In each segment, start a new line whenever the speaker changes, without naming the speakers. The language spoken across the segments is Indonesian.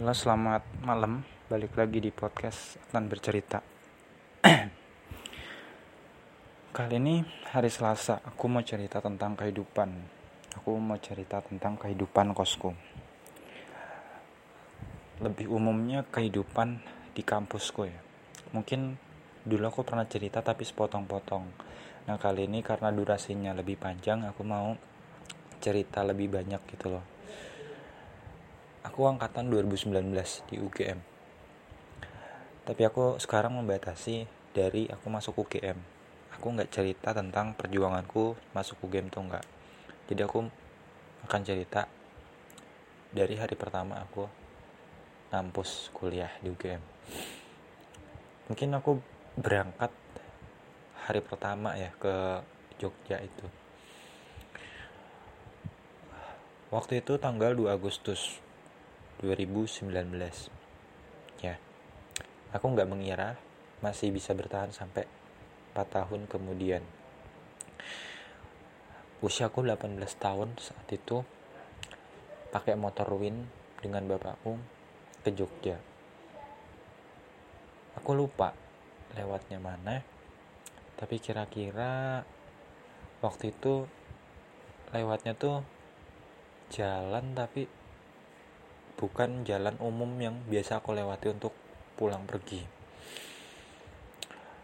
Halo, selamat malam. Balik lagi di podcast akan bercerita. Kali ini hari Selasa, aku mau cerita tentang kehidupan. Aku mau cerita tentang kehidupan kosku. Lebih umumnya kehidupan di kampusku ya. Mungkin dulu aku pernah cerita tapi sepotong-potong. Nah, kali ini karena durasinya lebih panjang, aku mau cerita lebih banyak gitu loh aku angkatan 2019 di UGM tapi aku sekarang membatasi dari aku masuk UGM aku nggak cerita tentang perjuanganku masuk UGM tuh nggak. Jadi aku akan cerita dari hari pertama aku ngampus kuliah di UGM mungkin aku berangkat hari pertama ya ke Jogja itu. Waktu itu tanggal 2 Agustus 2019 ya aku nggak mengira masih bisa bertahan sampai 4 tahun kemudian. Usiaku 18 tahun saat itu pakai motor Win dengan bapakku ke Jogja. Aku lupa lewatnya mana tapi kira-kira waktu itu lewatnya tuh jalan tapi bukan jalan umum yang biasa aku lewati untuk pulang pergi.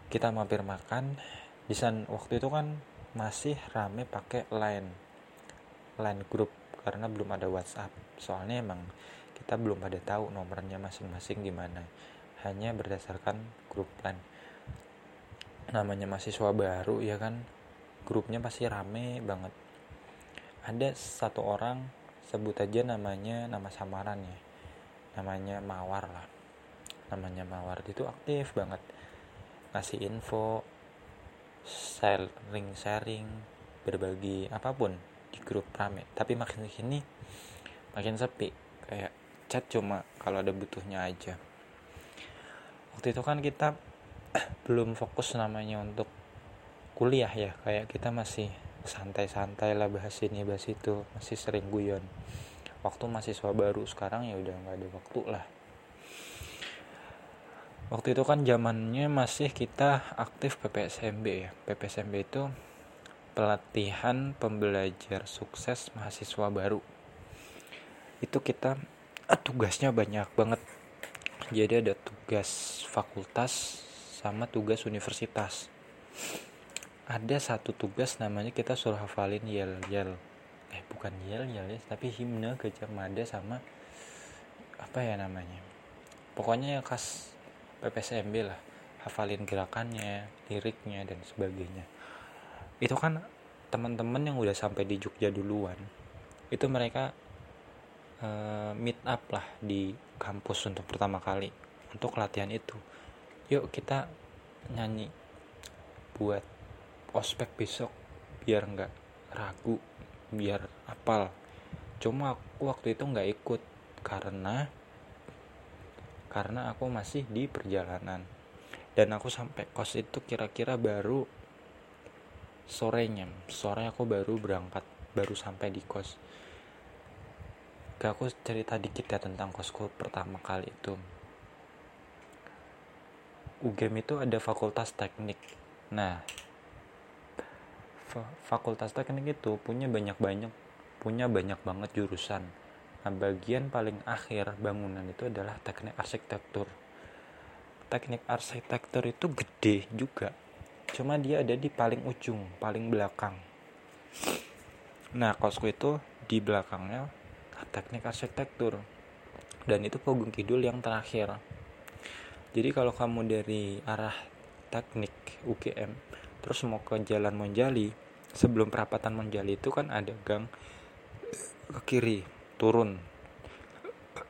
Kita mampir makan di sana waktu itu kan masih rame pakai line line grup karena belum ada WhatsApp. Soalnya emang kita belum pada tahu nomornya masing-masing gimana hanya berdasarkan grup line. Namanya mahasiswa baru ya kan? Grupnya pasti rame banget. Ada satu orang sebut aja namanya nama samaran ya. Namanya Mawar lah. Namanya Mawar itu aktif banget. Ngasih info sharing sharing berbagi apa pun di grup rame. Tapi makin sini makin sepi. Kayak chat cuma kalau ada butuhnya aja. Waktu itu kan kita belum fokus namanya untuk kuliah ya. Kayak kita masih santai-santai lah bahas ini bahas itu. Masih sering guyon. Waktu mahasiswa baru sekarang ya udah nggak ada waktu lah. Waktu itu kan zamannya masih kita aktif PPSMB ya. PPSMB itu pelatihan pembelajar sukses mahasiswa baru. Itu kita ah, tugasnya banyak banget. Jadi ada tugas fakultas sama tugas universitas ada satu tugas namanya kita suruh hafalin yel yel eh bukan yel yel ya tapi himne gajah mada sama apa ya namanya? Pokoknya yang khas PPSMB lah. Hafalin gerakannya liriknya dan sebagainya. Itu kan teman-teman yang udah sampai di Jogja duluan. Itu mereka uh, meet up lah di kampus untuk pertama kali. Untuk latihan itu. Yuk kita nyanyi buat ospek besok biar nggak ragu biar apal. Cuma aku waktu itu nggak ikut karena karena aku masih di perjalanan. Dan aku sampai kos itu kira-kira baru sorenya sore aku baru berangkat baru sampai di kos. Gak aku cerita dikit ya tentang kosku pertama kali itu. UGM itu ada fakultas teknik. Nah fakultas teknik itu punya banyak-banyak punya banyak banget jurusan. Nah bagian paling akhir bangunan itu adalah teknik arsitektur. Teknik arsitektur itu gede juga cuma dia ada di paling ujung paling belakang. Nah kosku itu di belakangnya teknik arsitektur dan itu Pogung Kidul yang terakhir. Jadi kalau kamu dari arah teknik UGM terus mau ke jalan Monjali sebelum perapatan Monjali itu kan ada gang ke kiri turun.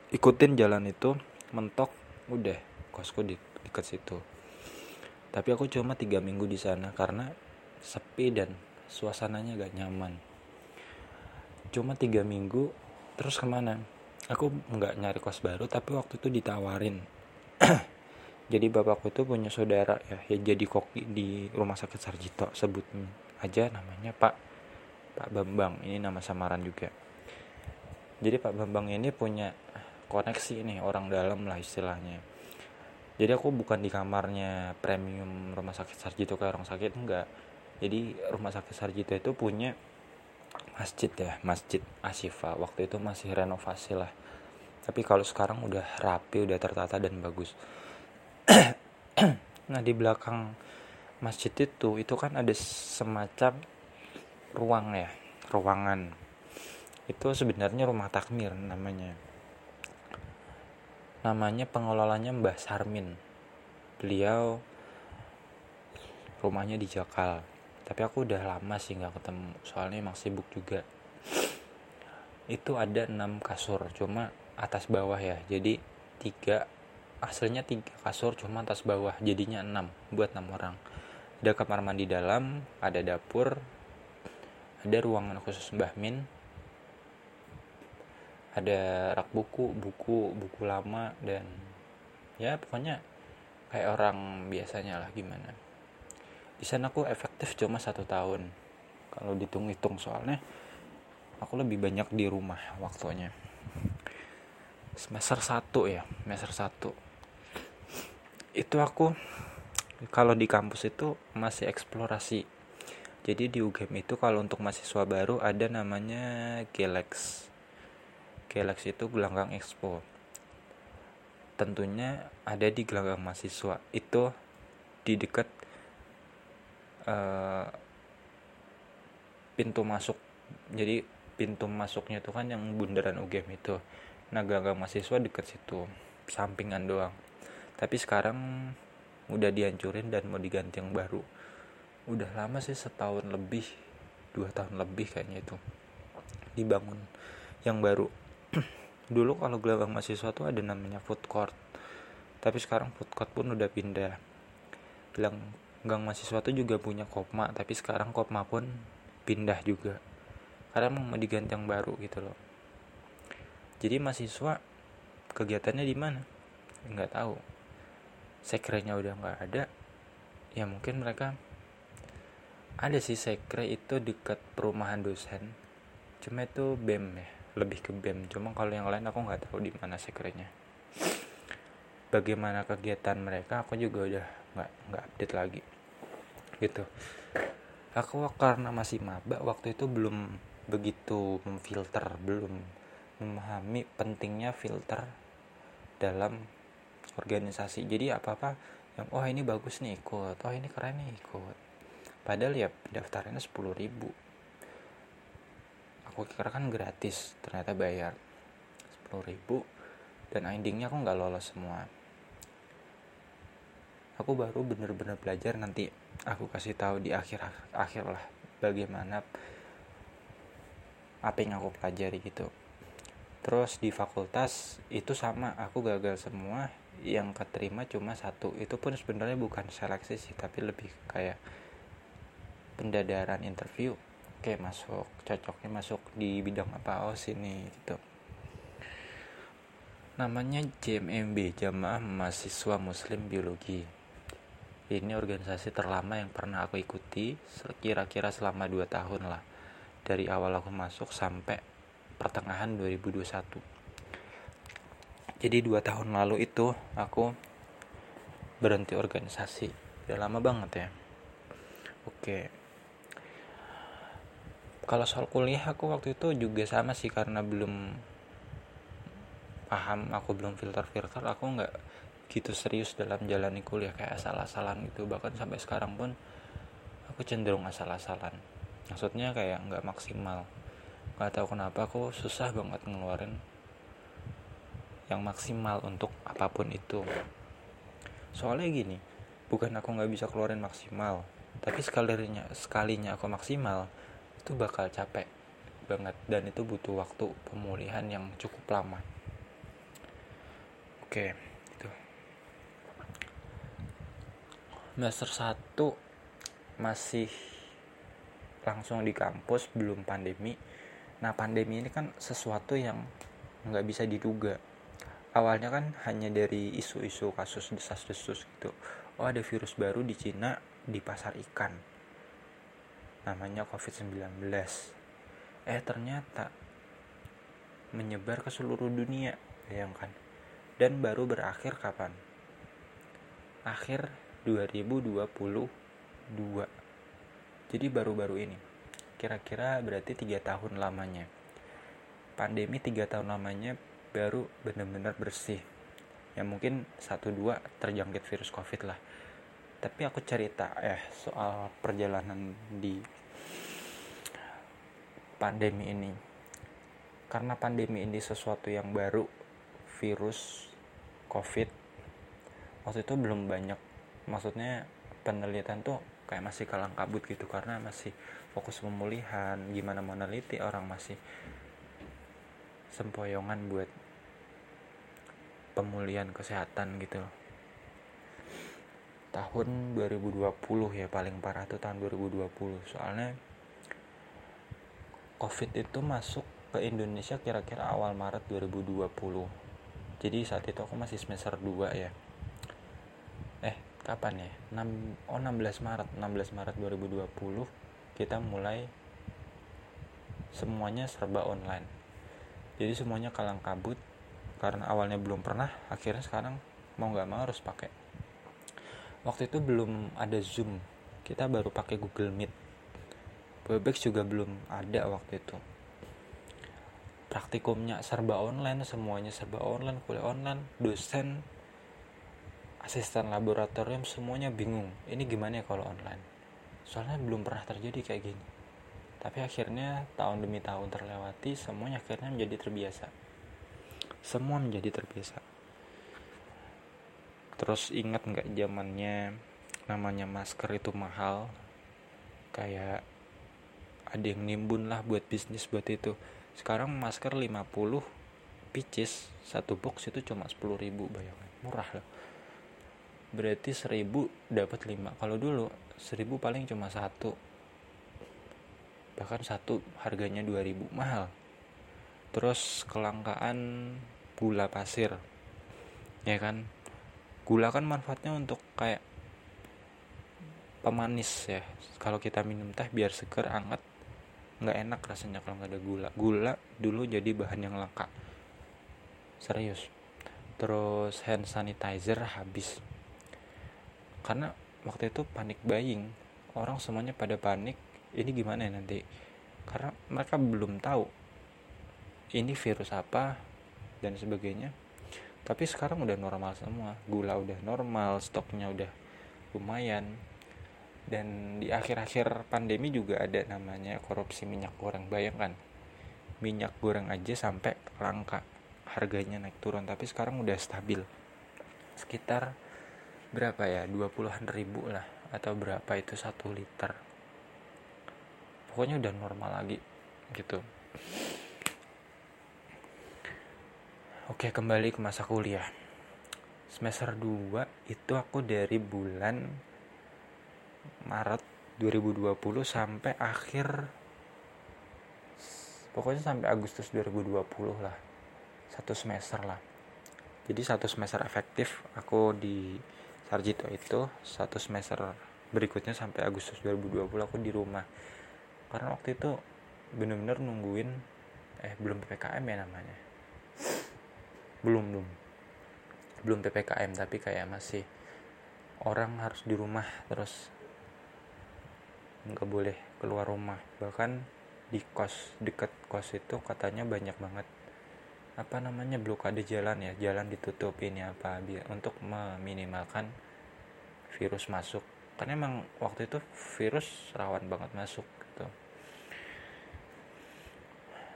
Ikutin jalan itu mentok udah kosku di dekat situ. Tapi aku cuma tiga minggu di sana karena sepi dan suasananya gak nyaman. Cuma tiga minggu terus ke mana? Aku nggak nyari kos baru tapi waktu itu ditawarin. Jadi bapakku itu punya saudara ya ya jadi koki di rumah sakit Sarjito sebut aja namanya Pak Pak Bambang. Ini nama samaran juga. Jadi Pak Bambang ini punya koneksi nih orang dalam lah istilahnya. Jadi aku bukan di kamarnya premium rumah sakit Sarjito kayak orang sakit enggak. Jadi rumah sakit Sarjito itu punya masjid ya masjid Ashifa. Waktu itu masih renovasi lah. Tapi kalau sekarang udah rapi udah tertata dan bagus. Nah di belakang masjid itu itu kan ada semacam ruang ya ruangan. Itu sebenarnya rumah takmir namanya. Namanya pengelolanya Mbah Sarmin. Beliau rumahnya di Jakal tapi aku udah lama sih nggak ketemu soalnya emang sibuk juga. Itu ada enam kasur cuma atas bawah ya. Jadi tiga aslinya tiga kasur cuma atas bawah. Jadinya enam buat enam orang ada kamar mandi dalam ada dapur ada ruangan khusus Mbah Min ada rak buku buku buku lama dan ya pokoknya kayak orang biasanya lah gimana. Di sana aku efektif cuma satu tahun. Kalau dihitung-hitung soalnya aku lebih banyak di rumah waktunya. Semester satu ya semester satu. Itu aku kalau di kampus itu masih eksplorasi. Jadi di UGM itu kalau untuk mahasiswa baru ada namanya Galax Galaxy itu gelanggang expo. Tentunya ada di gelanggang mahasiswa. Itu di dekat uh, pintu masuk. Jadi pintu masuknya itu kan yang bundaran UGM itu. Nah gelanggang mahasiswa dekat situ. Sampingan doang. Tapi sekarang udah dihancurin dan mau diganti yang baru. Udah lama sih setahun lebih dua tahun lebih kayaknya itu dibangun yang baru. Dulu kalau gelabang mahasiswa tuh ada namanya food court. Tapi sekarang food court pun udah pindah. Bilang gang mahasiswa tuh juga punya kopma tapi sekarang kopma pun pindah juga. Karena mau diganti yang baru gitu loh. Jadi mahasiswa kegiatannya di mana? Nggak tahu sekrenya udah nggak ada ya mungkin mereka ada sih sekre itu dekat perumahan dosen cuma itu bem ya lebih ke BEM. Cuma kalau yang lain aku nggak tahu di mana sekrenya bagaimana kegiatan mereka aku juga udah nggak nggak update lagi gitu. Aku karena masih maba waktu itu belum begitu memfilter belum memahami pentingnya filter dalam organisasi. Jadi apa apa yang oh ini bagus nih ikut. Oh ini keren nih ikut. Padahal ya daftarnya sepuluh ribu. Aku kira kan gratis ternyata bayar 10 ribu. Dan endingnya aku nggak lolos semua. Aku baru bener-bener belajar nanti aku kasih tahu di akhir akhir lah bagaimana apa yang aku pelajari gitu. Terus di fakultas itu sama aku gagal semua yang keterima cuma satu. Itu pun sebenarnya bukan seleksi sih tapi lebih kayak pendadaran interview. Oke masuk cocoknya masuk di bidang apa oh sini gitu. Namanya JMMB Jamaah Mahasiswa Muslim Biologi. Ini organisasi terlama yang pernah aku ikuti kira-kira selama 2 tahun lah. Dari awal aku masuk sampai pertengahan 2021 jadi dua tahun lalu itu aku berhenti organisasi. Udah lama banget ya. Oke. Kalau soal kuliah aku waktu itu juga sama sih karena belum paham aku belum filter filter aku nggak gitu serius dalam jalani kuliah kayak asal-asalan gitu. Bahkan sampai sekarang pun aku cenderung asal-asalan. Maksudnya kayak nggak maksimal. Nggak tahu kenapa aku susah banget ngeluarin yang maksimal untuk apa pun itu. Soalnya gini bukan aku nggak bisa keluarin maksimal tapi sekalinya sekalinya aku maksimal itu bakal capek banget dan itu butuh waktu pemulihan yang cukup lama. Oke itu. Semester 1 masih langsung di kampus belum pandemi. Nah pandemi ini kan sesuatu yang nggak bisa diduga awalnya kan hanya dari isu-isu kasus desas-desus gitu. Oh ada virus baru di Cina di pasar ikan. Namanya COVID-19 eh ternyata menyebar ke seluruh dunia bayangkan. Dan baru berakhir kapan? Akhir 2022 jadi baru-baru ini. Kira-kira berarti tiga tahun lamanya. Pandemi tiga tahun lamanya baru benar-benar bersih. Ya mungkin satu dua terjangkit virus covid lah. Tapi aku cerita eh soal perjalanan di pandemi ini. Karena pandemi ini sesuatu yang baru virus covid waktu itu belum banyak. Maksudnya penelitian tuh kayak masih kalang kabut gitu karena masih fokus pemulihan gimana meneliti orang masih sempoyongan buat pemulihan kesehatan gitu tahun 2020 ya paling parah tuh tahun 2020 soalnya covid itu masuk ke Indonesia kira-kira awal Maret 2020 jadi saat itu aku masih semester 2 ya. Kapan ya? 6 oh 16 Maret. 16 Maret 2020 kita mulai semuanya serba online jadi semuanya kalang kabut karena awalnya belum pernah akhirnya sekarang mau nggak mau harus pakai. Waktu itu belum ada zoom kita baru pakai Google Meet. Webex juga belum ada waktu itu. Praktikumnya serba online semuanya serba online kuliah online dosen asisten laboratorium semuanya bingung. Ini gimana ya kalau online? Soalnya belum pernah terjadi kayak gini tapi akhirnya tahun demi tahun terlewati semuanya akhirnya menjadi terbiasa. Semua menjadi terbiasa. Terus ingat nggak zamannya namanya masker itu mahal? Kayak ada yang nimbun lah buat bisnis buat itu. Sekarang masker 50 pieces satu box itu cuma 10 ribu bayangin murah loh. Berarti seribu dapat lima. Kalau dulu seribu paling cuma satu bahkan satu harganya dua ribu mahal. Terus kelangkaan gula pasir. Ya kan? Gula kan manfaatnya untuk kayak pemanis ya. Kalau kita minum teh biar seger anget nggak enak rasanya kalau nggak ada gula. Gula dulu jadi bahan yang langka. Serius. Terus hand sanitizer habis. Karena waktu itu panik buying. Orang semuanya pada panik ini gimana ya nanti? Karena mereka belum tahu ini virus apa dan sebagainya. Tapi sekarang udah normal semua. Gula udah normal stoknya udah lumayan. Dan di akhir-akhir pandemi juga ada namanya korupsi minyak goreng. Bayangkan minyak goreng aja sampai langka. Harganya naik turun tapi sekarang udah stabil. Sekitar berapa ya? 20-an ribu lah atau berapa itu satu liter pokoknya udah normal lagi gitu. Oke kembali ke masa kuliah. Semester 2 itu aku dari bulan Maret 2020 sampai akhir pokoknya sampai Agustus 2020 lah. Satu semester lah. Jadi satu semester efektif aku di Sarjito itu satu semester berikutnya sampai Agustus 2020 aku di rumah karena waktu itu bener-bener nungguin eh belum ppkm ya namanya. Belum belum. Belum ppkm tapi kayak masih orang harus di rumah terus nggak boleh keluar rumah. Bahkan di kos deket kos itu katanya banyak banget apa namanya blokade jalan ya jalan ditutup ini apa biar untuk meminimalkan virus masuk. Karena emang waktu itu virus rawan banget masuk gitu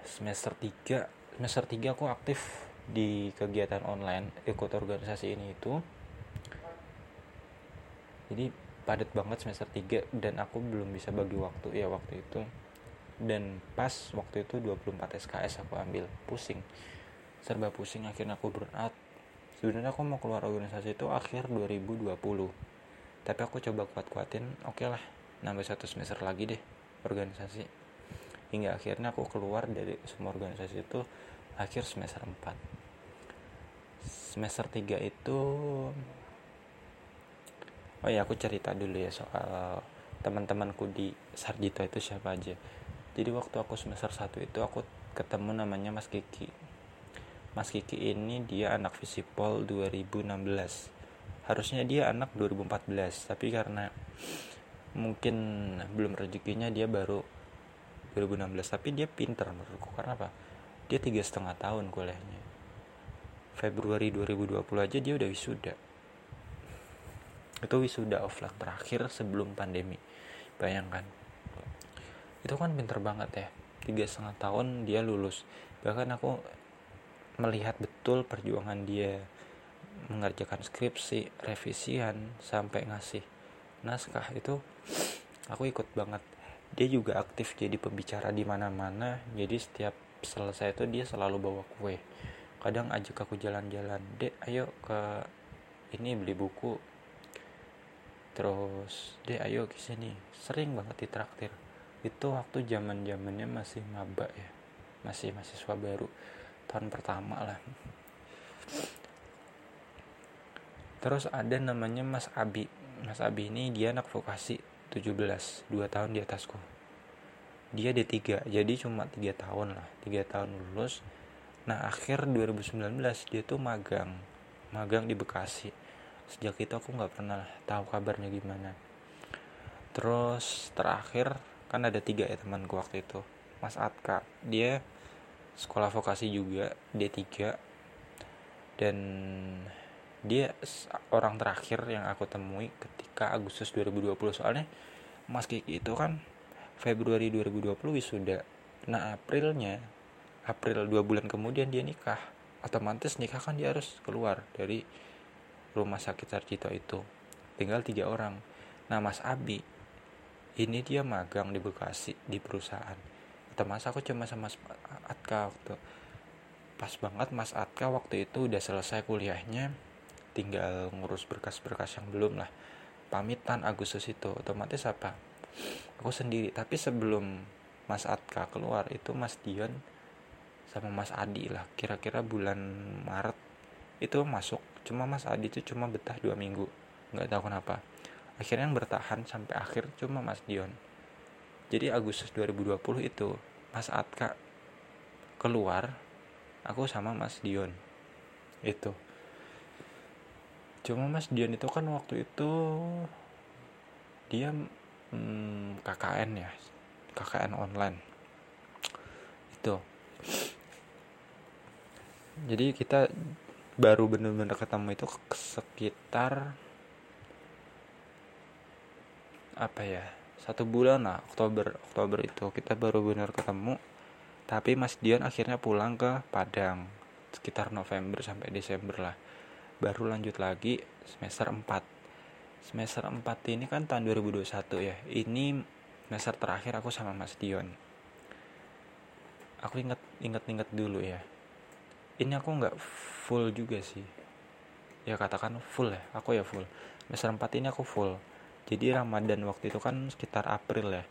semester 3 semester 3 aku aktif di kegiatan online ikut organisasi ini itu. Jadi padat banget semester 3 dan aku belum bisa bagi waktu ya waktu itu. Dan pas waktu itu 24 SKS aku ambil pusing. Serba pusing akhirnya aku burnout sebenarnya aku mau keluar organisasi itu akhir 2020 tapi aku coba kuat-kuatin oke okay lah nambah satu semester lagi deh organisasi hingga akhirnya aku keluar dari semua organisasi itu akhir semester 4 semester 3 itu oh ya aku cerita dulu ya soal teman-temanku di Sarjito itu siapa aja. Jadi waktu aku semester 1 itu aku ketemu namanya Mas Kiki. Mas Kiki ini dia anak Visipol 2016 harusnya dia anak 2014 tapi karena mungkin belum rezekinya dia baru 2016 tapi dia pinter menurutku. Karena apa? Dia tiga setengah tahun kuliahnya. Februari 2020 aja dia udah wisuda. Itu wisuda offline terakhir sebelum pandemi. Bayangkan. Itu kan pinter banget ya. Tiga setengah tahun dia lulus. Bahkan aku melihat betul perjuangan dia mengerjakan skripsi revisian sampai ngasih naskah. Itu aku ikut banget dia juga aktif jadi pembicara di mana-mana jadi setiap selesai itu dia selalu bawa kue. Kadang ajak aku jalan-jalan dek ayo ke ini beli buku. Terus dek ayo ke sini. Sering banget ditraktir. Itu waktu zaman zamannya masih maba ya masih mahasiswa baru tahun pertama lah. Terus ada namanya Mas Abi. Mas Abi ini dia anak vokasi 17 2 tahun di atasku. Dia D3 jadi cuma 3 tahun lah 3 tahun lulus. Nah akhir 2019 dia tuh magang magang di Bekasi. Sejak itu aku nggak pernah tahu kabarnya gimana. Terus terakhir kan ada tiga ya temanku waktu itu Mas Atka. Dia sekolah vokasi juga D3 dan dia orang terakhir yang aku temui ketika Agustus 2020 soalnya Mas Kiki itu kan Februari 2020 wisuda. Nah Aprilnya April dua bulan kemudian dia nikah. Otomatis nikah kan dia harus keluar dari rumah sakit Sarjito itu. Tinggal tiga orang. Nah Mas Abi ini dia magang di Bekasi di perusahaan. Otomatis aku cuma sama Mas Atka waktu pas banget Mas Atka waktu itu udah selesai kuliahnya tinggal ngurus berkas-berkas yang belum lah. Pamitan Agustus itu otomatis apa? Aku sendiri tapi sebelum Mas Atka keluar itu Mas Dion sama Mas Adi lah. Kira-kira bulan Maret itu masuk. Cuma Mas Adi itu cuma betah dua minggu. Nggak tahu kenapa. Akhirnya yang bertahan sampai akhir cuma Mas Dion. Jadi Agustus 2020 itu Mas Atka keluar aku sama Mas Dion. Itu cuma mas Dion itu kan waktu itu dia hmm, KKN ya KKN online. Itu. Jadi kita baru bener-bener ketemu itu sekitar apa ya satu bulan lah Oktober Oktober itu kita baru bener ketemu. Tapi Mas Dion akhirnya pulang ke Padang sekitar November sampai Desember lah baru lanjut lagi semester 4 semester 4 ini kan tahun 2021 ya. Ini semester terakhir aku sama Mas Dion. Aku inget inget inget dulu ya. Ini aku nggak full juga sih. Ya katakan full ya aku ya full. Semester 4 ini aku full. Jadi Ramadan waktu itu kan sekitar April ya.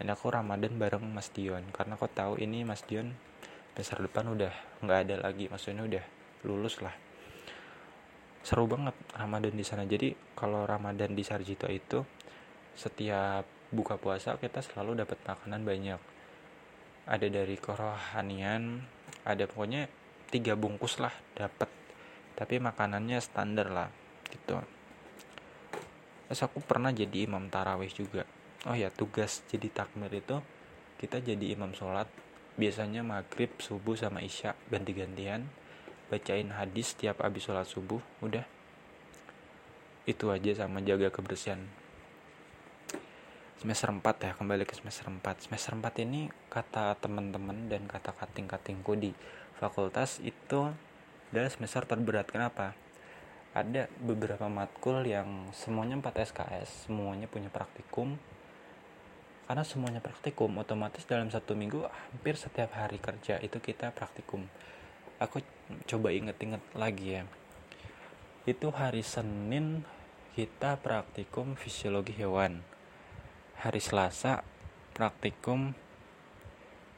Dan aku Ramadan bareng Mas Dion. Karena aku tahu ini Mas Dion semester depan udah nggak ada lagi. Maksudnya udah lulus lah seru banget Ramadan di sana. Jadi kalau Ramadan di Sarjito itu setiap buka puasa kita selalu dapat makanan banyak. Ada dari kerohanian ada pokoknya tiga bungkus lah dapat. Tapi makanannya standar lah gitu. Terus aku pernah jadi imam tarawih juga. Oh ya tugas jadi takmir itu kita jadi imam sholat. Biasanya maghrib subuh sama isya ganti-gantian bacain hadis setiap habis sholat subuh udah. Itu aja sama jaga kebersihan. Semester 4 ya kembali ke semester 4 semester 4 ini kata teman-teman dan kata kating-katingku di fakultas itu adalah semester terberat. Kenapa? Ada beberapa matkul yang semuanya 4 SKS semuanya punya praktikum. Karena semuanya praktikum otomatis dalam satu minggu hampir setiap hari kerja itu kita praktikum. Aku coba inget-inget lagi ya. Itu hari Senin kita praktikum fisiologi hewan. Hari Selasa praktikum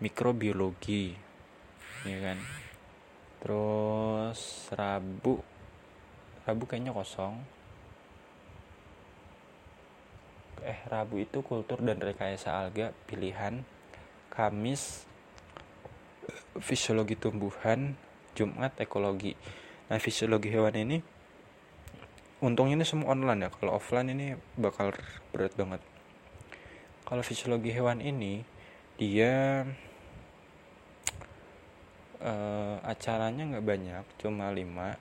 mikrobiologi. Ya kan? Terus Rabu Rabu kayaknya kosong. Eh Rabu itu kultur dan rekayasa alga pilihan. Kamis fisiologi tumbuhan Jumat ekologi. Nah fisiologi hewan ini untungnya ini semua online ya. Kalau offline ini bakal berat banget. Kalau fisiologi hewan ini dia uh, acaranya nggak banyak cuma lima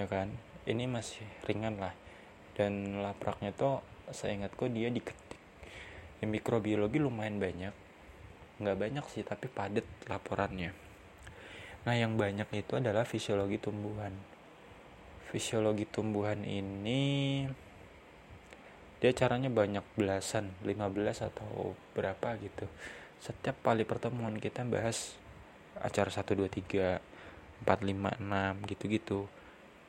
ya kan? Ini masih ringan lah. Dan lapraknya tuh saya ingatku dia diketik. Yang mikrobiologi lumayan banyak. Nggak banyak sih tapi padat laporannya nah yang banyak itu adalah fisiologi tumbuhan. Fisiologi tumbuhan ini dia caranya banyak belasan 15 atau berapa gitu. Setiap kali pertemuan kita bahas acara 1 2 3 4 5 6 gitu-gitu.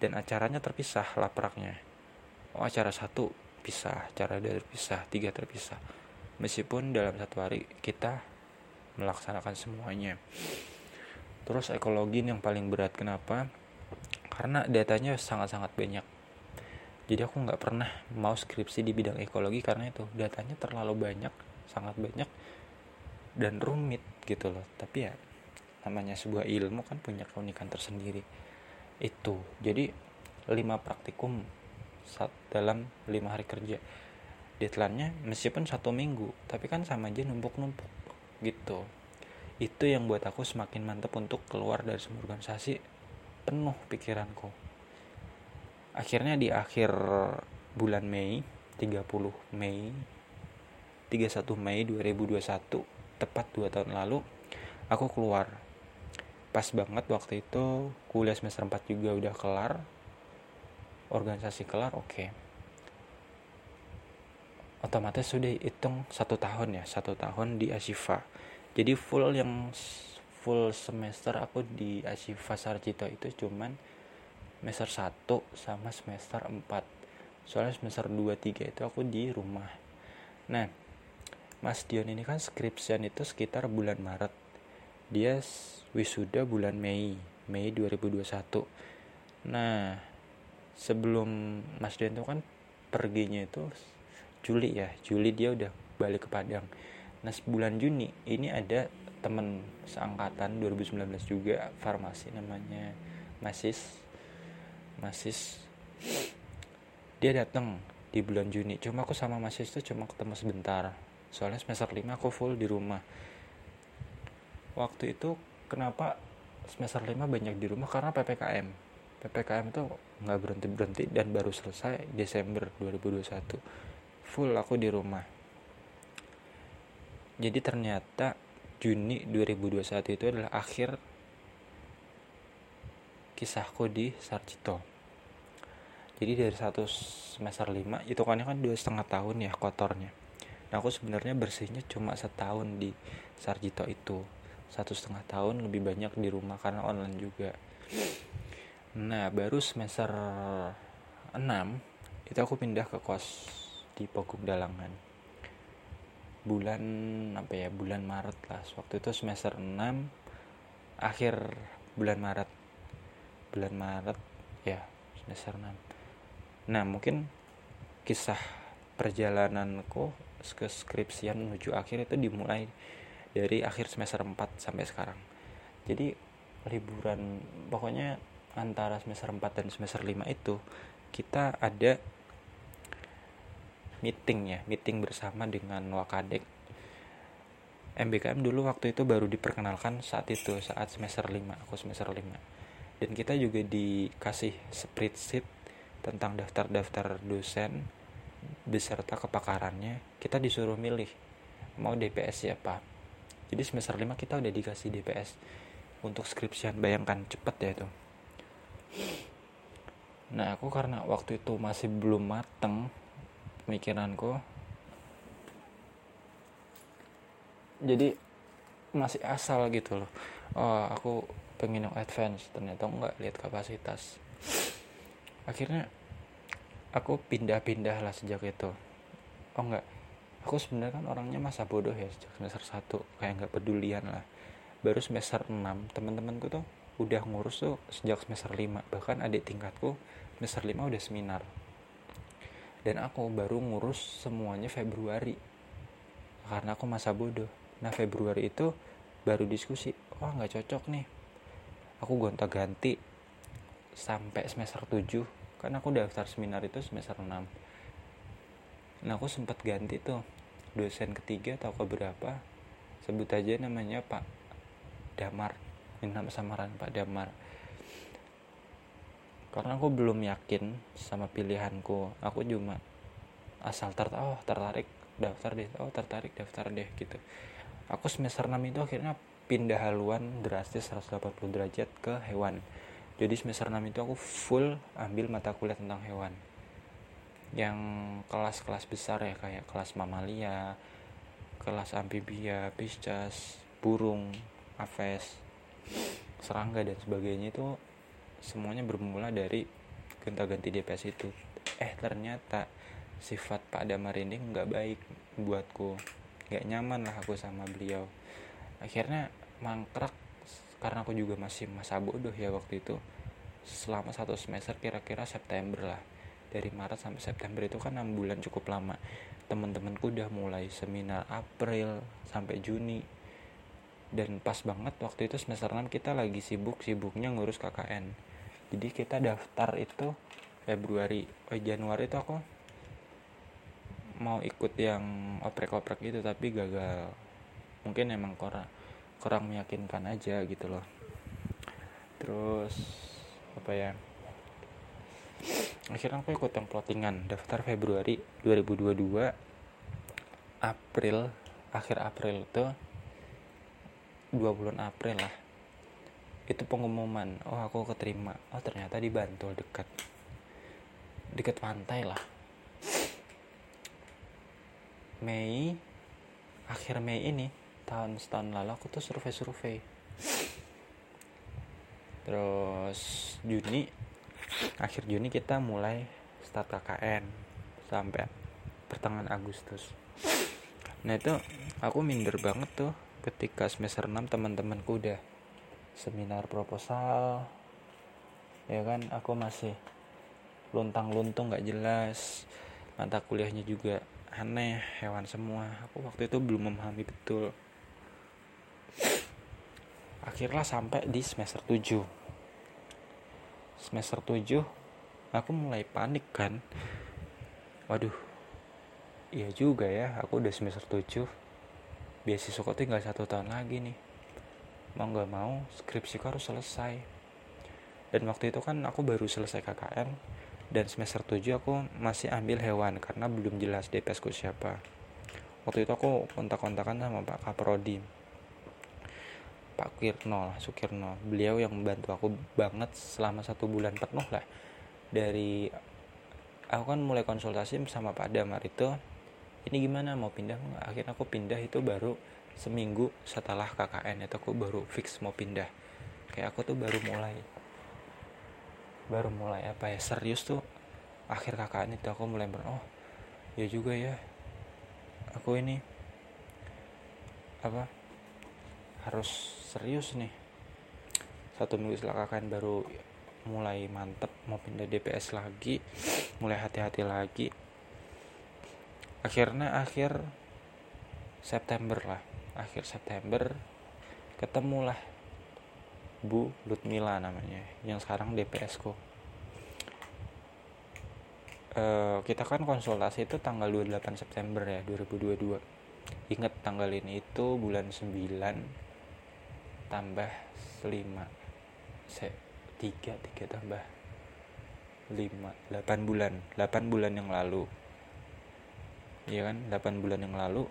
Dan acaranya terpisah lapraknya. Oh acara satu pisah acara dua terpisah tiga terpisah. Meskipun dalam satu hari kita melaksanakan semuanya terus ekologi yang paling berat kenapa? Karena datanya sangat-sangat banyak. Jadi aku nggak pernah mau skripsi di bidang ekologi karena itu datanya terlalu banyak sangat banyak dan rumit gitu loh. Tapi ya namanya sebuah ilmu kan punya keunikan tersendiri. Itu jadi lima praktikum saat dalam lima hari kerja. Deadline-nya meskipun satu minggu tapi kan sama aja numpuk-numpuk gitu itu yang buat aku semakin mantap untuk keluar dari semua organisasi. Penuh pikiranku. Akhirnya di akhir bulan Mei 30 Mei 31 Mei 2021 tepat 2 tahun lalu aku keluar. Pas banget waktu itu kuliah semester 4 juga udah kelar. Organisasi kelar oke. Okay. otomatis sudah hitung satu tahun ya satu tahun di Asifa jadi full yang full semester aku di Asifa Sarjito itu cuman semester 1 sama semester 4 soalnya semester 2 3 itu aku di rumah. Nah Mas Dion ini kan skripsian itu sekitar bulan Maret. Dia wisuda bulan Mei Mei 2021 nah sebelum Mas Dian itu kan perginya itu Juli ya. Juli dia udah balik ke Padang nah bulan Juni ini ada temen seangkatan 2019 juga farmasi namanya Masis. Masis. Dia datang di bulan Juni. Cuma aku sama Masis itu cuma ketemu sebentar. Soalnya semester 5 aku full di rumah. Waktu itu kenapa semester 5 banyak di rumah? Karena PPKM PPKM itu nggak berhenti berhenti dan baru selesai Desember 2021 full aku di rumah jadi ternyata Juni 2021 itu adalah akhir kisahku di Sarjito. Jadi dari satu semester 5 itu kan kan dua setengah tahun ya kotornya. Nah aku sebenarnya bersihnya cuma setahun di Sarjito itu. Satu setengah tahun lebih banyak di rumah karena online juga. Nah baru semester 6 itu aku pindah ke kos di Pogung Dalangan bulan apa ya bulan Maret lah. Waktu itu semester 6 akhir bulan Maret. Bulan Maret ya semester 6 nah mungkin kisah perjalananku ke skripsian menuju akhir itu dimulai dari akhir semester 4 sampai sekarang. Jadi liburan pokoknya antara semester 4 dan semester 5 itu kita ada meeting ya meeting bersama dengan Wakadek. MBKM dulu waktu itu baru diperkenalkan saat itu saat semester 5 aku semester 5 dan kita juga dikasih spreadsheet tentang daftar-daftar dosen beserta kepakarannya kita disuruh milih mau DPS siapa. Jadi semester 5 kita udah dikasih DPS untuk skripsian. Bayangkan cepet ya itu. Nah aku karena waktu itu masih belum mateng pemikiranku jadi masih asal gitu loh. Oh aku pengen yang advance ternyata enggak lihat kapasitas. Akhirnya aku pindah-pindah lah sejak itu. Oh enggak aku sebenarnya kan orangnya masa bodoh ya sejak semester 1 kayak nggak pedulian lah. Baru semester 6 teman-temanku tuh udah ngurus tuh sejak semester 5 bahkan adik tingkatku semester 5 udah seminar dan aku baru ngurus semuanya Februari. Karena aku masa bodoh. Nah Februari itu baru diskusi. Wah nggak cocok nih. Aku gonta ganti sampai semester 7 kan aku daftar seminar itu semester 6 nah aku sempat ganti tuh. Dosen ketiga atau keberapa sebut aja namanya Pak Damar. Ini nama samaran Pak Damar karena aku belum yakin sama pilihanku. Aku cuma asal tertarik oh tertarik daftar deh oh tertarik daftar deh gitu. Aku semester 6 itu akhirnya pindah haluan drastis 180 derajat ke hewan. Jadi semester 6 itu aku full ambil mata kuliah tentang hewan. Yang kelas-kelas besar ya kayak kelas mamalia kelas amphibia pisces burung aves serangga dan sebagainya itu semuanya bermula dari gonta-ganti DPS itu. Eh ternyata sifat Pak Damar ini nggak baik buatku. Nggak nyaman lah aku sama beliau. Akhirnya mangkrak karena aku juga masih masa bodoh ya waktu itu. Selama satu semester kira-kira September lah. Dari Maret sampai September itu kan 6 bulan cukup lama. Temen-temenku udah mulai seminar April sampai Juni. Dan pas banget waktu itu semester 6 kita lagi sibuk-sibuknya ngurus KKN jadi kita daftar itu Februari oh Januari itu aku mau ikut yang oprek-oprek gitu tapi gagal. Mungkin emang kurang kurang meyakinkan aja gitu loh. Terus apa ya? Akhirnya aku ikut yang plottingan daftar Februari 2022 April akhir April itu dua bulan April lah itu pengumuman. Oh aku keterima. Oh ternyata di Bantul dekat dekat pantai lah. Mei akhir Mei ini tahun setahun lalu aku tuh survei-survei. Terus Juni akhir Juni kita mulai start KKN sampai pertengahan Agustus. Nah itu aku minder banget tuh ketika semester 6 teman-temanku udah seminar proposal ya kan? Aku masih luntang-luntung gak jelas. Mata kuliahnya juga aneh hewan semua. Aku waktu itu belum memahami betul. Akhirnya sampai di semester 7 semester 7 aku mulai panik kan? Waduh iya juga ya aku udah semester 7 beasiswa kok tinggal satu tahun lagi nih mau nggak mau skripsiku harus selesai. Dan waktu itu kan aku baru selesai KKN dan semester 7 aku masih ambil hewan karena belum jelas DPS ku siapa. Waktu itu aku kontak-kontakan sama Pak Kaprodi Pak Kirno Sukirno. Beliau yang membantu aku banget selama satu bulan penuh lah. Dari aku kan mulai konsultasi sama Pak Damar itu ini gimana mau pindah? Akhirnya aku pindah itu baru seminggu setelah KKN itu aku baru fix mau pindah. Kayak aku tuh baru mulai. Baru mulai apa ya serius tuh akhir KKN itu aku mulai ber oh ya juga ya. Aku ini apa harus serius nih. Satu minggu setelah KKN baru mulai mantep mau pindah DPS lagi mulai hati-hati lagi. Akhirnya akhir September lah akhir September ketemulah Bu Lutmila namanya yang sekarang DPS ku. E, kita kan konsultasi itu tanggal 28 September ya 2022 ingat tanggal ini itu bulan 9 tambah 5 se 3 3 tambah 5 8 bulan. 8 bulan yang lalu. Iya kan? 8 bulan yang lalu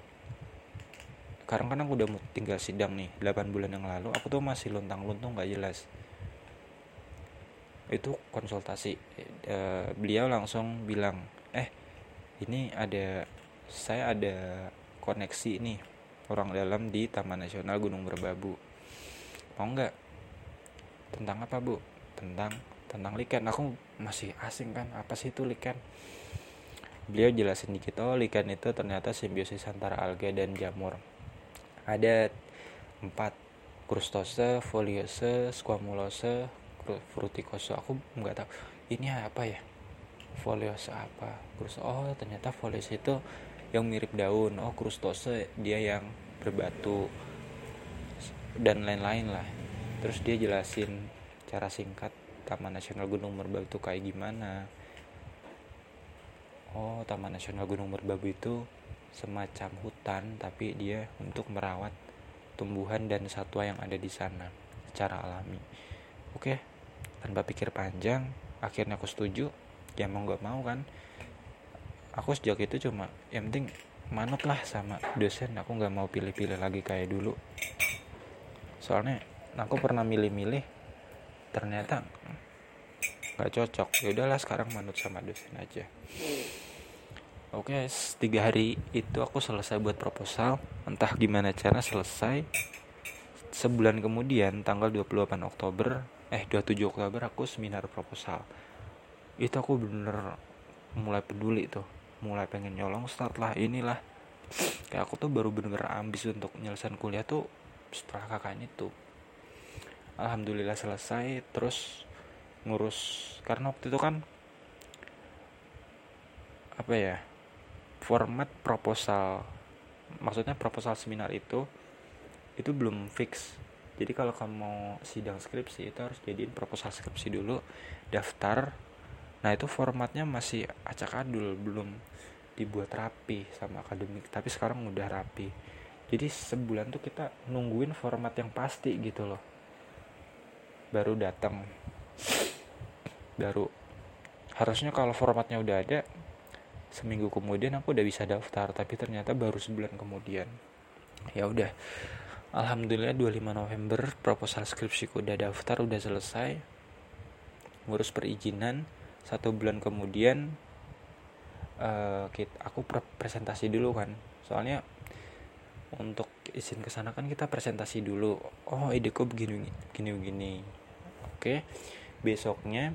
sekarang kan aku udah tinggal sidang nih 8 bulan yang lalu aku tuh masih luntang-luntung gak jelas. Itu konsultasi e, beliau langsung bilang eh ini ada saya ada koneksi nih orang dalam di Taman Nasional Gunung Merbabu. Mau nggak? Tentang apa bu? Tentang tentang liken. Aku masih asing kan apa sih itu liken? Beliau jelasin dikit oh liken itu ternyata simbiosis antara alga dan jamur ada empat krustose, foliose, squamulose, fruticose. Aku nggak tahu ini apa ya. Foliose apa? Krustose. Oh, ternyata foliose itu yang mirip daun. Oh, krustose dia yang berbatu dan lain-lain lah terus dia jelasin cara singkat Taman Nasional Gunung Merbabu itu kayak gimana oh Taman Nasional Gunung Merbabu itu semacam hutan tapi dia untuk merawat tumbuhan dan satwa yang ada di sana secara alami. Oke tanpa pikir panjang akhirnya aku setuju. Ya mau nggak mau kan. Aku sejak itu cuma yang penting manut lah sama dosen. Aku nggak mau pilih-pilih lagi kayak dulu. Soalnya aku pernah milih-milih ternyata nggak cocok. Ya udahlah sekarang manut sama dosen aja oke tiga hari itu aku selesai buat proposal. Entah gimana cara selesai. Sebulan kemudian tanggal 28 Oktober eh 27 Oktober aku seminar proposal. Itu aku bener mulai peduli tuh. Mulai pengen nyolong start lah inilah. Kayak aku tuh baru bener ambis untuk nyelesain kuliah tuh setelah kakaknya tuh alhamdulillah selesai terus ngurus karena waktu itu kan apa ya format proposal maksudnya proposal seminar itu itu belum fix. Jadi kalau kamu mau sidang skripsi itu harus jadiin proposal skripsi dulu daftar. Nah itu formatnya masih acak adul belum dibuat rapi sama akademik. Tapi sekarang udah rapi. Jadi sebulan tuh kita nungguin format yang pasti gitu loh. Baru datang. Baru. Harusnya kalau formatnya udah ada seminggu kemudian aku udah bisa daftar tapi ternyata baru sebulan kemudian. Ya udah. Alhamdulillah 25 November proposal skripsiku udah daftar udah selesai. Ngurus perizinan. Satu bulan kemudian uh, aku presentasi dulu kan. Soalnya untuk izin ke sana kan kita presentasi dulu. Oh ideku begini begini begini oke. Besoknya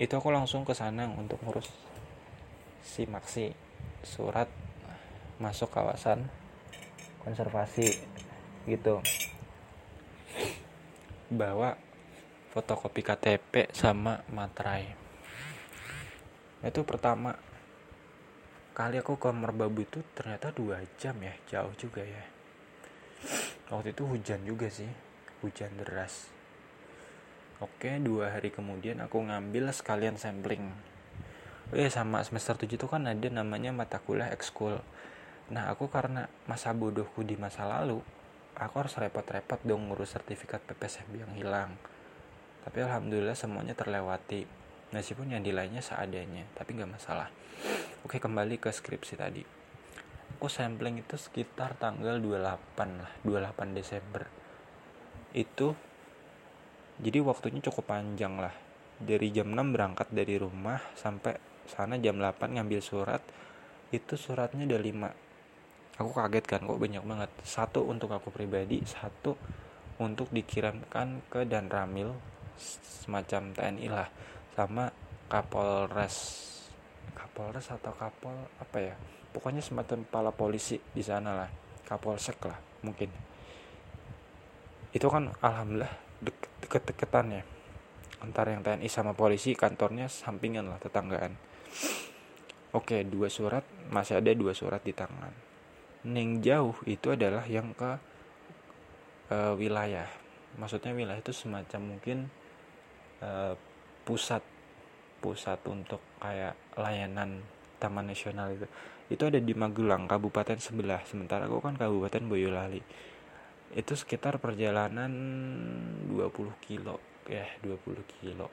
itu aku langsung ke sana untuk ngurus si maksi surat masuk kawasan konservasi gitu. Bawa fotokopi KTP sama materai. Itu pertama kali aku ke Merbabu itu ternyata dua jam ya jauh juga ya. Waktu itu hujan juga sih hujan deras. Oke, dua hari kemudian aku ngambil sekalian sampling. Iya, sama semester 7 itu kan ada namanya mata kuliah ekskul. Nah, aku karena masa bodohku di masa lalu, aku harus repot-repot dong ngurus sertifikat PPSMB yang hilang. Tapi alhamdulillah semuanya terlewati. Meskipun yang nilainya seadanya, tapi nggak masalah. Oke, kembali ke skripsi tadi. Aku sampling itu sekitar tanggal 28 lah, 28 Desember. Itu jadi waktunya cukup panjang lah dari jam 6 berangkat dari rumah sampai sana jam 8 ngambil surat itu suratnya ada 5 aku kaget kan kok banyak banget. Satu untuk aku pribadi satu untuk dikirimkan ke dan ramil semacam TNI lah sama Kapolres Kapolres atau Kapol apa ya pokoknya semacam kepala polisi di sana lah Kapolsek lah mungkin. Itu kan alhamdulillah deket-deketan ya antara yang TNI sama polisi kantornya sampingan lah tetanggaan oke dua surat masih ada dua surat di tangan. Neng jauh itu adalah yang ke e, wilayah. Maksudnya wilayah itu semacam mungkin e, pusat pusat untuk kayak layanan taman nasional itu. Itu ada di Magelang kabupaten sebelah. Sementara aku kan kabupaten Boyolali. Itu sekitar perjalanan 20 kilo ya 20 kilo.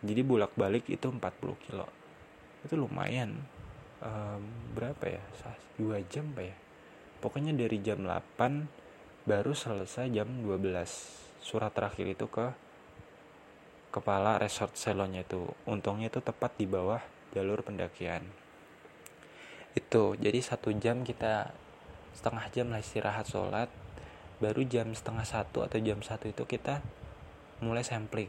Jadi bolak balik itu 40 kilo itu lumayan um, berapa ya dua jam pak ya? Pokoknya dari jam 8 baru selesai jam 12 surat terakhir itu ke kepala resort selonya itu. Untungnya itu tepat di bawah jalur pendakian. Itu jadi satu jam kita setengah jam lah istirahat sholat. Baru jam setengah satu atau jam satu itu kita mulai sampling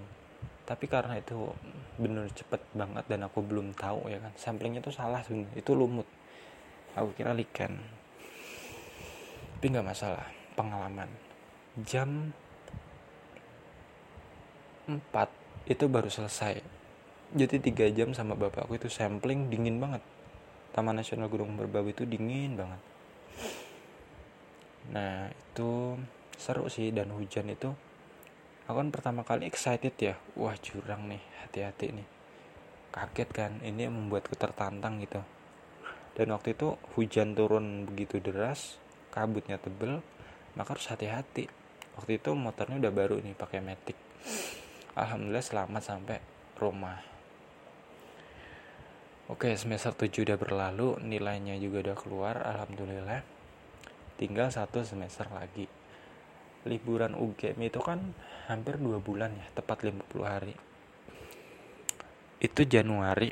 tapi karena itu bener cepet banget dan aku belum tahu ya kan? Samplingnya itu salah sebenarnya. Itu lumut. Aku kira liken. Tapi nggak masalah. Pengalaman. Jam 4 itu baru selesai. Jadi tiga jam sama bapakku itu sampling dingin banget. Taman Nasional Gunung Merbabu itu dingin banget. Nah itu seru sih. Dan hujan itu aku kan pertama kali excited ya. Wah jurang nih hati-hati nih. Kaget kan ini membuatku tertantang gitu. Dan waktu itu hujan turun begitu deras kabutnya tebel maka harus hati-hati. Waktu itu motornya udah baru nih pakai matic. Alhamdulillah selamat sampai rumah. Oke semester 7 udah berlalu nilainya juga udah keluar alhamdulillah. Tinggal satu semester lagi liburan UGM itu kan hampir dua bulan ya tepat 50 hari. Itu Januari.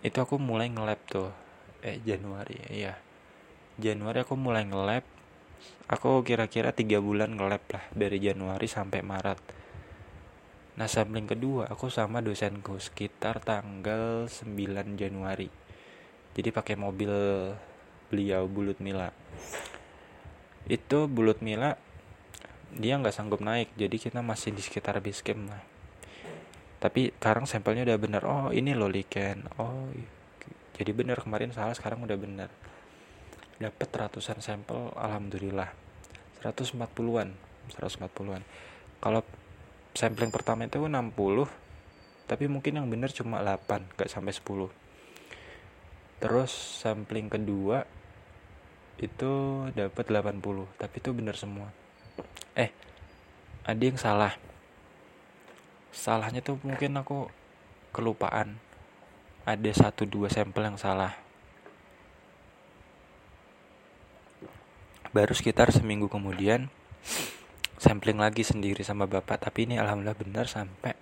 Itu aku mulai ngelab tuh. Eh Januari ya Januari aku mulai ngelab. Aku kira-kira tiga bulan ngelab lah dari Januari sampai Maret. Nah sampling kedua aku sama dosenku sekitar tanggal 9 Januari. Jadi pakai mobil beliau Bulut Mila itu bulut Mila dia nggak sanggup naik jadi kita masih di sekitar base camp lah. Tapi sekarang sampelnya udah bener. Oh ini loh liken. Oh jadi bener kemarin salah sekarang udah bener. Dapat ratusan sampel alhamdulillah. 140-an 140-an kalau sampling pertama itu 60 tapi mungkin yang bener cuma 8 gak sampai 10 terus sampling kedua itu dapat 80 tapi itu benar semua. Eh ada yang salah. Salahnya tuh mungkin aku kelupaan. Ada satu dua sampel yang salah. Baru sekitar seminggu kemudian sampling lagi sendiri sama bapak. Tapi ini alhamdulillah benar sampai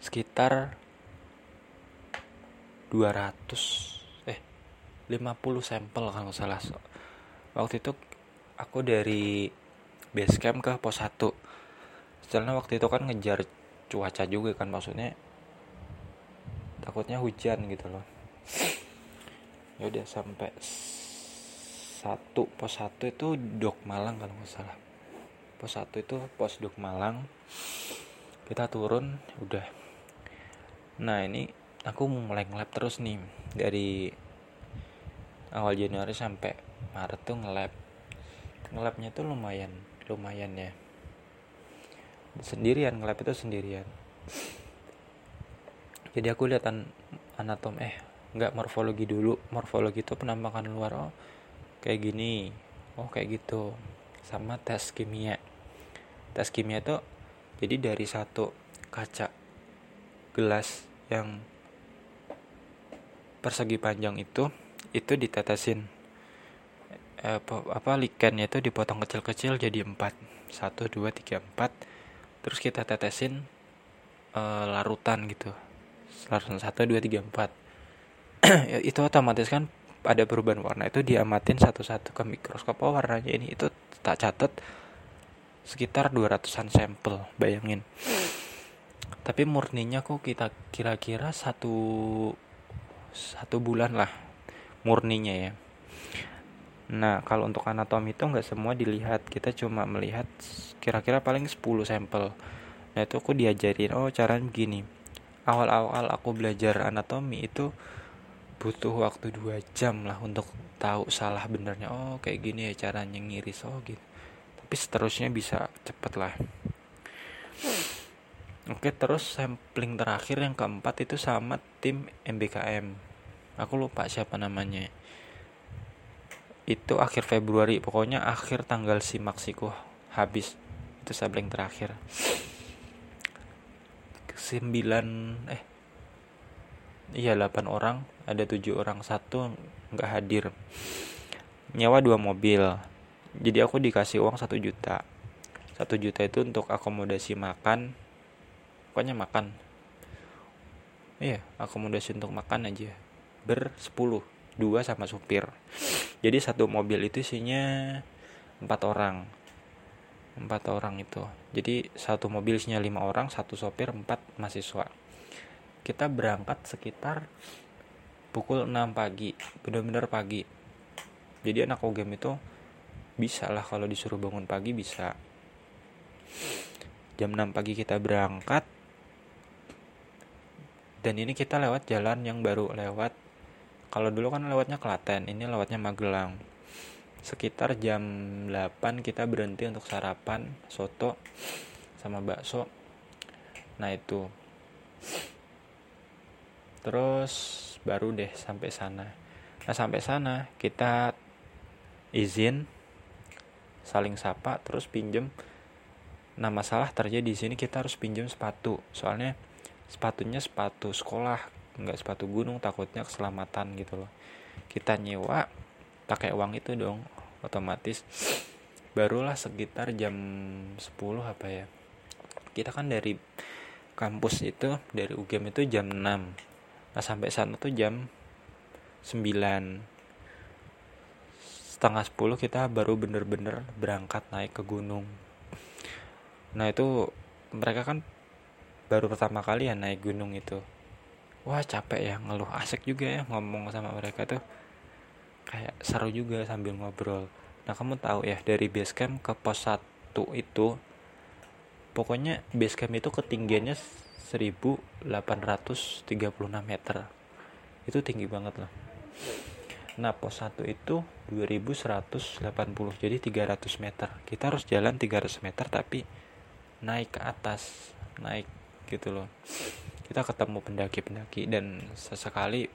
sekitar 200 50 sampel kalau salah. Waktu itu aku dari base camp ke pos 1 setelah waktu itu kan ngejar cuaca juga kan maksudnya takutnya hujan gitu loh. Ya udah sampai satu pos satu itu dok Malang kalau nggak salah. Pos satu itu pos dok Malang. Kita turun udah. Nah ini aku mulai ngelap terus nih dari awal Januari sampai Maret tuh ngelab. Ngelabnya tuh lumayan lumayan ya. Sendirian ngelab itu sendirian. Jadi aku lihat an anatom eh nggak morfologi dulu. Morfologi itu penampakan luar oh kayak gini. Oh kayak gitu. Sama tes kimia. Tes kimia itu jadi dari satu kaca gelas yang persegi panjang itu itu ditetesin eh, apa, likennya itu dipotong kecil-kecil jadi empat. Satu dua tiga empat. Terus kita tetesin eh, larutan gitu. Larutan satu dua tiga empat. Ya, itu otomatis kan ada perubahan warna. Itu diamatin satu-satu ke mikroskop. Oh warnanya ini itu tak catat sekitar 200an sampel bayangin. Tapi murninya kok kita kira-kira satu satu bulan lah murninya ya. Nah kalau untuk anatomi itu nggak semua dilihat. Kita cuma melihat kira-kira paling 10 sampel. Nah itu aku diajarin oh caranya begini. Awal-awal aku belajar anatomi itu butuh waktu dua jam lah untuk tahu salah benernya oh kayak gini ya caranya ngiris. Oh gitu. Tapi seterusnya bisa cepet lah. Oke terus sampling terakhir yang keempat itu sama tim MBKM aku lupa siapa namanya. Itu akhir Februari pokoknya akhir tanggal simaksiku habis. Itu sableng terakhir. Sembilan eh iya delapan orang ada tujuh orang. Satu nggak hadir. Nyawa dua mobil. Jadi aku dikasih uang satu juta. Satu juta itu untuk akomodasi makan. Pokoknya makan. Iya akomodasi untuk makan aja bersepuluh dua sama supir. Jadi satu mobil itu isinya empat orang. Empat orang itu. Jadi satu mobil isinya lima orang satu sopir empat mahasiswa. Kita berangkat sekitar pukul 6 pagi benar-benar pagi. Jadi anak OGM itu bisa lah kalau disuruh bangun pagi bisa. Jam 6 pagi kita berangkat. Dan ini kita lewat jalan yang baru lewat kalau dulu kan lewatnya Klaten ini lewatnya Magelang. Sekitar jam 8 kita berhenti untuk sarapan soto sama bakso. Nah itu. Terus baru deh sampai sana. Nah sampai sana kita izin saling sapa terus pinjem. Nah masalah terjadi di sini kita harus pinjam sepatu. Soalnya sepatunya sepatu sekolah nggak sepatu gunung takutnya keselamatan gitu loh. Kita nyewa pakai uang itu dong otomatis. Barulah sekitar jam 10 apa ya. Kita kan dari kampus itu dari UGM itu jam 6 nah sampai sana tuh jam 9 setengah 10 kita baru bener-bener berangkat naik ke gunung. Nah itu mereka kan baru pertama kali ya naik gunung itu wah capek ya ngeluh asik juga ya ngomong sama mereka tuh. Kayak seru juga sambil ngobrol. Nah kamu tahu ya dari base camp ke pos 1 itu pokoknya base camp itu ketinggiannya 1836 meter. Itu tinggi banget loh. Nah pos 1 itu 2180 jadi 300 meter. Kita harus jalan 300 meter tapi naik ke atas naik gitu loh kita ketemu pendaki-pendaki dan sesekali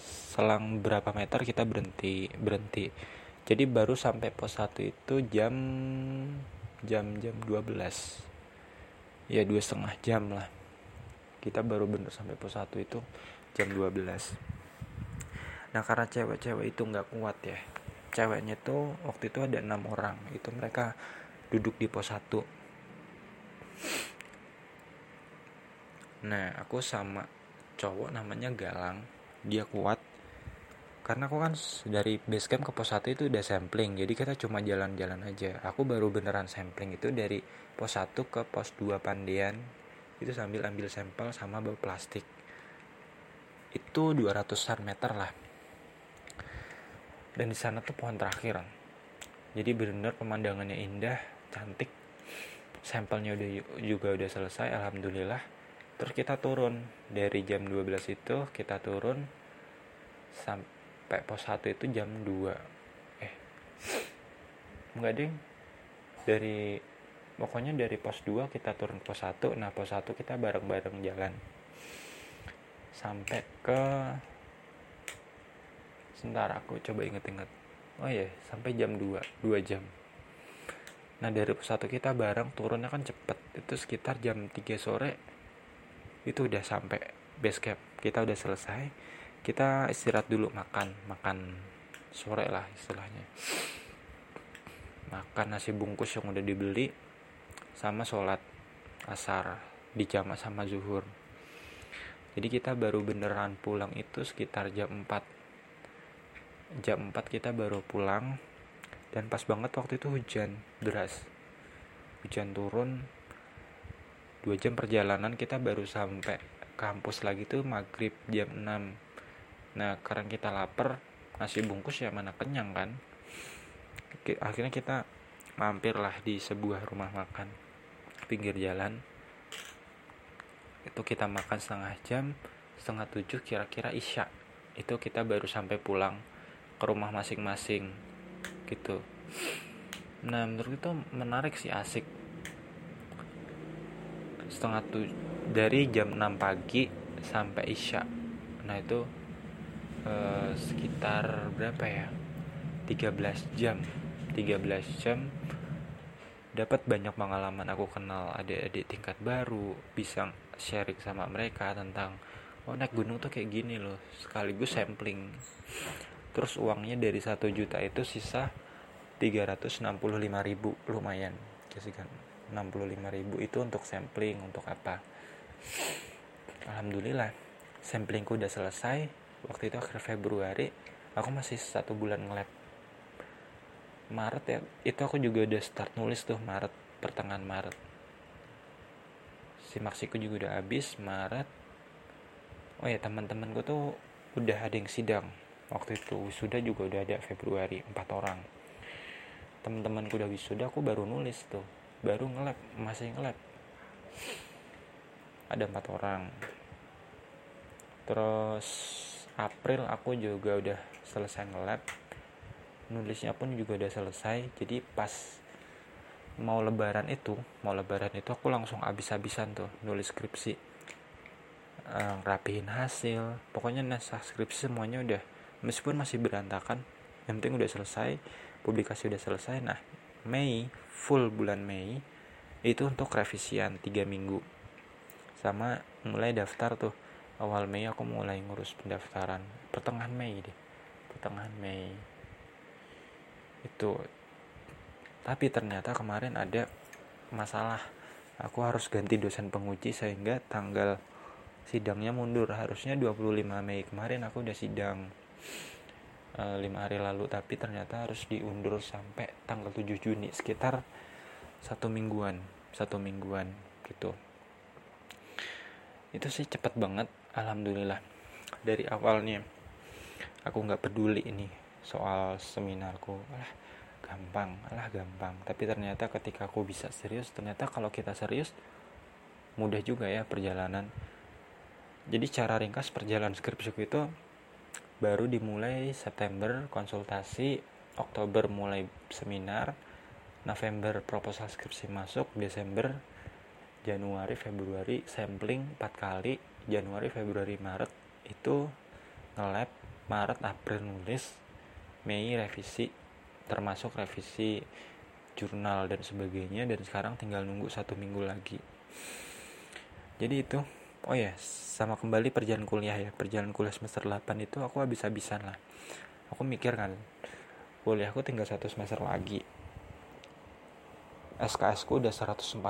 selang berapa meter kita berhenti berhenti. Jadi baru sampai pos 1 itu jam jam jam 12 ya dua setengah jam lah. Kita baru bener sampai pos 1 itu jam 12 nah karena cewek-cewek itu nggak kuat ya ceweknya tuh waktu itu ada enam orang. Itu mereka duduk di pos 1 nah aku sama cowok namanya Galang. Dia kuat. Karena aku kan dari base camp ke pos 1 itu udah sampling jadi kita cuma jalan-jalan aja. Aku baru beneran sampling itu dari pos 1 ke pos 2 Pandian itu sambil ambil sampel sama bawa plastik. Itu 200an meter lah. Dan di sana tuh pohon terakhir. Jadi bener-bener pemandangannya indah cantik. Sampelnya udah juga udah selesai alhamdulillah terus kita turun. Dari jam 12 itu kita turun sampai pos 1 itu jam 2 eh enggak ding. Dari pokoknya dari pos 2 kita turun pos 1 nah pos 1 kita bareng-bareng jalan. Sampai ke sebentar aku coba inget-inget. Oh iya sampai jam 2 2 jam. Nah dari pos 1 kita bareng turunnya kan cepet. Itu sekitar jam 3 sore itu udah sampai base camp. Kita udah selesai. Kita istirahat dulu makan makan sore lah istilahnya. Makan nasi bungkus yang udah dibeli sama sholat asar di jamaah sama zuhur. Jadi kita baru beneran pulang itu sekitar jam 4 jam 4 kita baru pulang. Dan pas banget waktu itu hujan deras. Hujan turun dua jam perjalanan kita baru sampai kampus lagi tuh maghrib jam 6 nah karena kita lapar nasi bungkus ya mana kenyang kan? Akhirnya kita mampir lah di sebuah rumah makan pinggir jalan. Itu kita makan setengah jam setengah tujuh kira-kira isya. Itu kita baru sampai pulang ke rumah masing-masing gitu. Nah menurut itu menarik sih asik setengah tujuh dari jam 6 pagi sampai isya. Nah itu Eh, sekitar berapa ya? 13 jam. 13 jam dapat banyak pengalaman aku kenal adik-adik tingkat baru bisa sharing sama mereka tentang oh naik gunung tuh kayak gini loh sekaligus sampling. Terus uangnya dari satu juta itu sisa 365 ribu lumayan kan 65 ribu itu untuk sampling untuk apa? Alhamdulillah samplingku udah selesai. Waktu itu akhir Februari aku masih satu bulan ngelab. Maret ya itu aku juga udah start nulis tuh Maret pertengahan Maret. Si maksiku juga udah habis Maret. Oh ya teman-temanku tuh udah ada yang sidang. Waktu itu wisuda juga udah ada Februari empat orang. Teman-temanku udah wisuda aku baru nulis tuh baru ngelab masih ngelab. Ada empat orang. Terus April aku juga udah selesai ngelab. Nulisnya pun juga udah selesai. Jadi pas mau lebaran itu mau lebaran itu aku langsung abis-abisan tuh nulis skripsi. Uh, rapihin hasil. Pokoknya naskah skripsi semuanya udah meskipun masih berantakan yang penting udah selesai publikasi udah selesai. Nah Mei full bulan Mei itu untuk revisian tiga minggu. Sama mulai daftar tuh. Awal Mei aku mulai ngurus pendaftaran. Pertengahan Mei deh. Pertengahan Mei. Itu. Tapi ternyata kemarin ada masalah. Aku harus ganti dosen penguji sehingga tanggal sidangnya mundur. Harusnya 25 Mei kemarin aku udah sidang eh, 5 hari lalu tapi ternyata harus diundur sampai tanggal 7 Juni sekitar satu mingguan satu mingguan gitu. Itu sih cepet banget alhamdulillah. Dari awalnya aku nggak peduli ini soal seminarku. Alah gampang alah gampang. Tapi ternyata ketika aku bisa serius ternyata kalau kita serius mudah juga ya perjalanan. Jadi cara ringkas perjalanan skripsiku itu baru dimulai September konsultasi. Oktober mulai seminar. November proposal skripsi masuk. Desember Januari Februari sampling 4 kali. Januari Februari Maret itu nge-lab. Maret April nulis. Mei revisi. Termasuk revisi jurnal dan sebagainya. Dan sekarang tinggal nunggu satu minggu lagi. Jadi itu oh ya sama kembali perjalanan kuliah ya. Perjalanan kuliah semester 8 itu aku habis-habisan lah. Aku mikir kan kuliahku tinggal satu semester lagi. SKS ku udah 140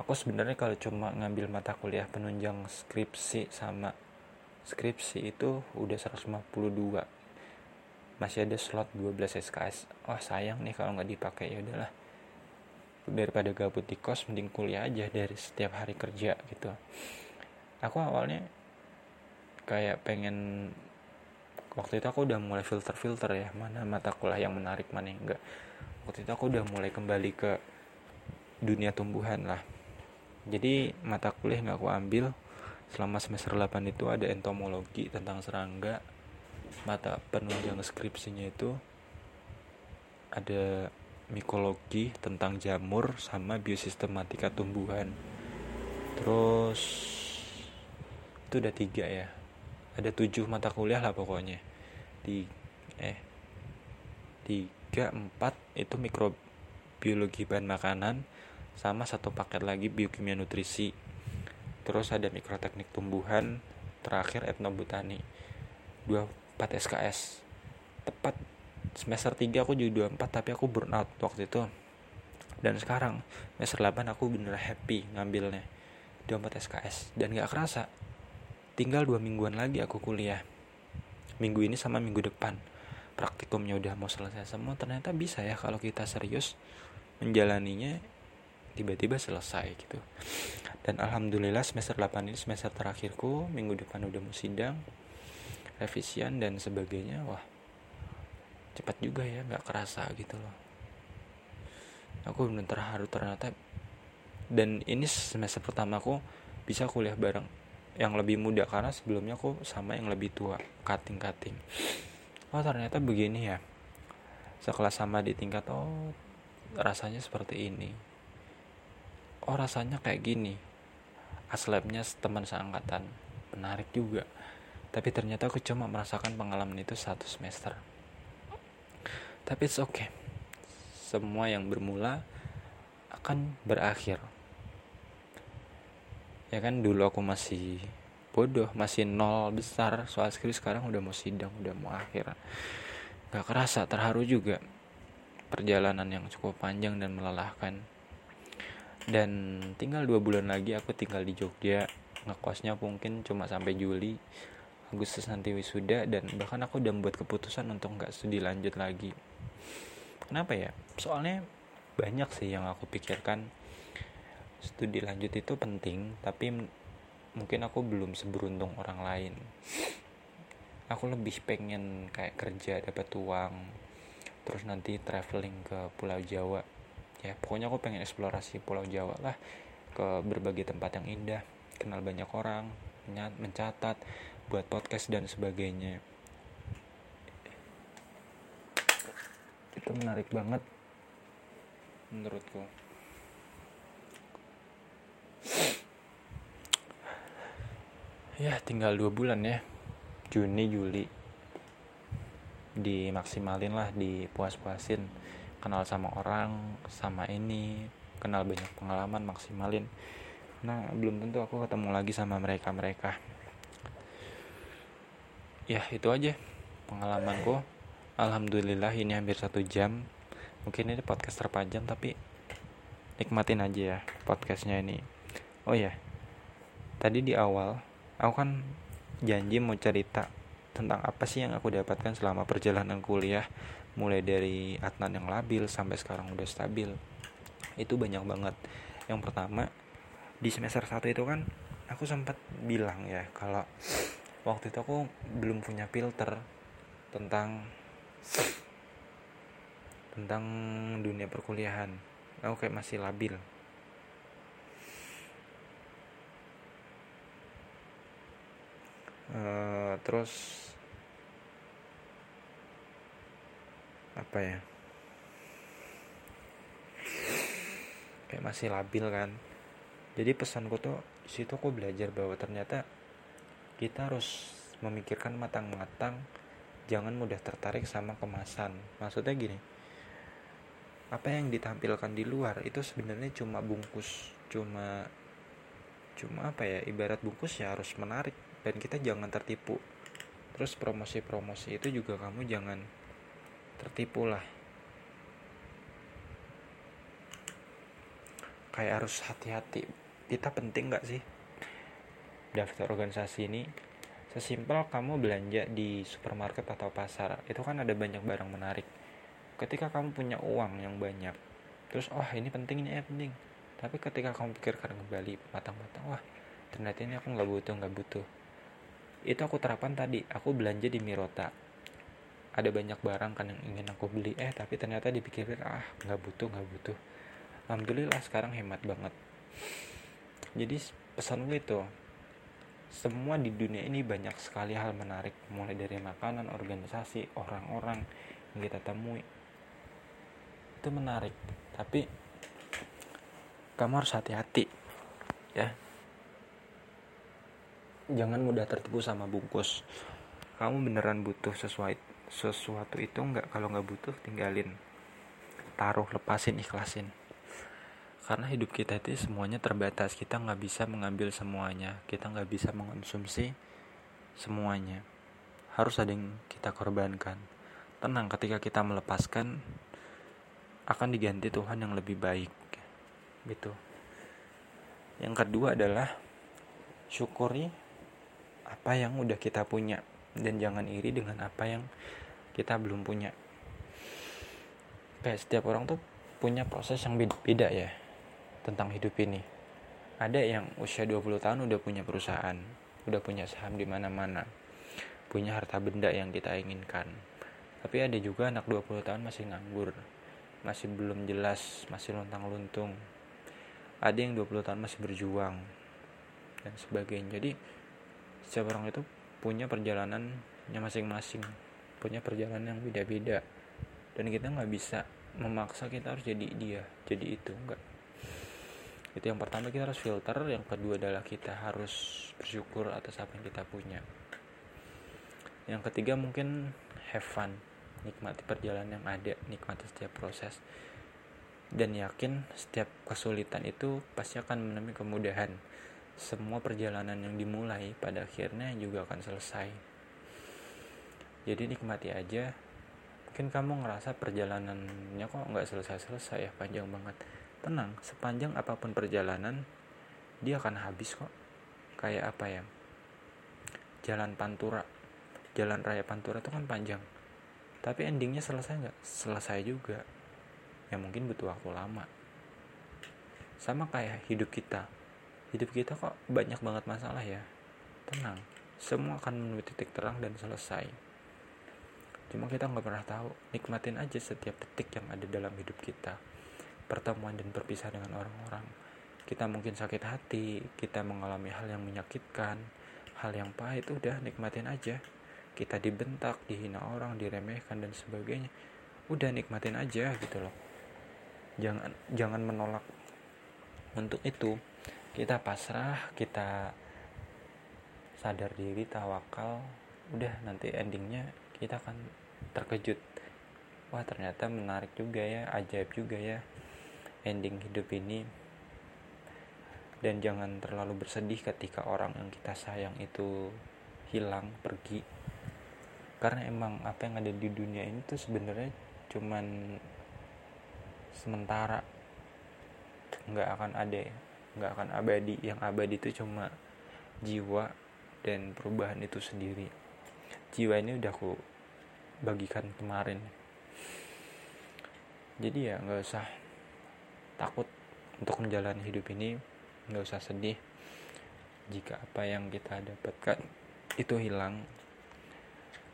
aku sebenarnya kalau cuma ngambil mata kuliah penunjang skripsi sama skripsi itu udah 152 masih ada slot 12 SKS wah sayang nih kalau nggak dipakai. Ya udahlah daripada gabut di kos mending kuliah aja dari setiap hari kerja gitu. Aku awalnya kayak pengen waktu itu aku udah mulai filter-filter ya mana mata kuliah yang menarik mana yang enggak. Waktu itu aku udah mulai kembali ke dunia tumbuhan lah. Jadi mata kuliah nggak aku ambil selama semester 8 itu ada entomologi tentang serangga mata penunjang skripsinya itu ada mikologi tentang jamur sama biosistematika tumbuhan. Terus itu udah tiga ya. Ada tujuh mata kuliah lah pokoknya. Di eh tiga empat itu mikrobiologi bahan makanan sama satu paket lagi biokimia nutrisi. Terus ada mikroteknik tumbuhan terakhir etnobotani. Dua 4 SKS tepat semester 3 aku juga 24 tapi aku burn out waktu itu. Dan sekarang semester 8 aku bener happy ngambilnya 24 SKS dan gak kerasa tinggal dua mingguan lagi aku kuliah. Minggu ini sama minggu depan. Praktikumnya udah mau selesai semua ternyata bisa ya kalau kita serius menjalaninya tiba-tiba selesai gitu. Dan alhamdulillah semester 8 ini semester terakhirku minggu depan udah mau sidang revisian dan sebagainya. Wah cepat juga ya nggak kerasa gitu loh. Aku benar terharu ternyata. Dan ini semester pertama aku bisa kuliah bareng yang lebih muda karena sebelumnya aku sama yang lebih tua kating kating oh ternyata begini ya. Sekelas sama di tingkat oh rasanya seperti ini. Oh rasanya kayak gini. Aslabnya teman seangkatan. Menarik juga. Tapi ternyata aku cuma merasakan pengalaman itu satu semester tapi it's okay. Semua yang bermula akan berakhir. Ya kan dulu aku masih bodoh masih nol besar soal skripsi sekarang udah mau sidang udah mau akhir. Gak kerasa terharu juga perjalanan yang cukup panjang dan melelahkan. Dan tinggal dua bulan lagi aku tinggal di Jogja. Ngekosnya mungkin cuma sampai Juli Agustus nanti wisuda dan bahkan aku udah membuat keputusan untuk nggak studi lanjut lagi kenapa ya? Soalnya banyak sih yang aku pikirkan. Studi lanjut itu penting tapi mungkin aku belum seberuntung orang lain. Aku lebih pengen kayak kerja dapat uang terus nanti traveling ke Pulau Jawa. Ya pokoknya aku pengen eksplorasi Pulau Jawa lah ke berbagai tempat yang indah kenal banyak orang mencatat buat podcast dan sebagainya itu menarik banget. Menurutku. Ya tinggal dua bulan ya. Juni Juli. Dimaksimalin lah dipuas-puasin. Kenal sama orang sama ini. Kenal banyak pengalaman maksimalin. Nah belum tentu aku ketemu lagi sama mereka mereka ya itu aja pengalamanku alhamdulillah ini hampir satu jam. Mungkin ini podcast terpanjang tapi nikmatin aja ya podcastnya ini. Oh ya tadi di awal aku kan janji mau cerita tentang apa sih yang aku dapatkan selama perjalanan kuliah. Mulai dari Adnan yang labil sampai sekarang udah stabil. Itu banyak banget. Yang pertama di semester 1 itu kan aku sempat bilang ya kalau waktu itu aku belum punya filter tentang tentang dunia perkuliahan. Aku kayak masih labil. Uh, terus apa ya? Kayak masih labil kan. Jadi pesanku tuh situ aku belajar bahwa ternyata kita harus memikirkan matang-matang jangan mudah tertarik sama kemasan. Maksudnya gini apa yang ditampilkan di luar itu sebenarnya cuma bungkus cuma cuma apa ya ibarat bungkus ya harus menarik dan kita jangan tertipu. Terus promosi-promosi itu juga kamu jangan tertipu lah. Kayak harus hati-hati. Kita penting nggak sih? Daftar organisasi ini sesimpel kamu belanja di supermarket atau pasar itu kan ada banyak barang menarik. Ketika kamu punya uang yang banyak terus oh ini penting ini ya penting. Tapi ketika kamu pikirkan kembali matang-matang wah ternyata ini aku nggak butuh nggak butuh. Itu aku terapkan tadi aku belanja di Mirota. Ada banyak barang kan yang ingin aku beli eh tapi ternyata dipikirin ah nggak butuh nggak butuh. Alhamdulillah sekarang hemat banget. Jadi pesan gue itu semua di dunia ini banyak sekali hal menarik mulai dari makanan organisasi orang-orang yang kita temui. Itu menarik tapi kamu harus hati-hati ya. Jangan mudah tertipu sama bungkus. Kamu beneran butuh sesuatu sesuatu itu nggak? Kalau nggak butuh tinggalin. Taruh lepasin ikhlasin karena hidup kita itu semuanya terbatas. Kita nggak bisa mengambil semuanya. Kita nggak bisa mengonsumsi semuanya. Harus ada yang kita korbankan. Tenang ketika kita melepaskan akan diganti Tuhan yang lebih baik. Gitu. Yang kedua adalah syukuri apa yang udah kita punya. Dan jangan iri dengan apa yang kita belum punya. Kayak setiap orang tuh punya proses yang beda ya tentang hidup ini. Ada yang usia 20 tahun udah punya perusahaan udah punya saham di mana-mana punya harta benda yang kita inginkan. Tapi ada juga anak 20 tahun masih nganggur masih belum jelas masih lontang luntung ada yang 20 tahun masih berjuang dan sebagainya. Jadi setiap orang itu punya perjalanannya masing-masing punya perjalanan yang beda-beda. Dan kita nggak bisa memaksa kita harus jadi dia jadi itu enggak itu yang pertama kita harus filter yang kedua adalah kita harus bersyukur atas apa yang kita punya yang ketiga mungkin have fun nikmati perjalanan yang ada nikmati setiap proses dan yakin setiap kesulitan itu pasti akan menemui kemudahan semua perjalanan yang dimulai pada akhirnya juga akan selesai. Jadi nikmati aja. Mungkin kamu ngerasa perjalanannya kok nggak selesai-selesai ya, panjang banget. Tenang, sepanjang apa pun perjalanan, dia akan habis kok. Kayak apa ya? Jalan Pantura, jalan raya Pantura itu kan panjang. Tapi endingnya selesai nggak? Selesai juga. Ya mungkin butuh waktu lama. Sama kayak hidup kita hidup kita kok banyak banget masalah ya tenang semua akan menuju titik terang dan selesai cuma kita nggak pernah tahu nikmatin aja setiap detik yang ada dalam hidup kita pertemuan dan berpisah dengan orang-orang. Kita mungkin sakit hati kita mengalami hal yang menyakitkan hal yang pahit udah nikmatin aja. Kita dibentak dihina orang diremehkan dan sebagainya. Udah nikmatin aja gitu loh. Jangan jangan menolak. Untuk itu kita pasrah kita sadar diri tawakal. Udah nanti endingnya kita akan terkejut. Wah ternyata menarik juga ya ajaib juga ya ending hidup ini. Dan jangan terlalu bersedih ketika orang yang kita sayang itu hilang pergi. Karena emang apa yang ada di dunia ini tuh sebenarnya cuman sementara. Nggak akan ada nggak akan abadi. Yang abadi itu cuma jiwa dan perubahan itu sendiri. Jiwa ini udah aku bagikan kemarin. Jadi ya nggak usah takut untuk menjalani hidup ini nggak usah sedih. Jika apa yang kita dapatkan itu hilang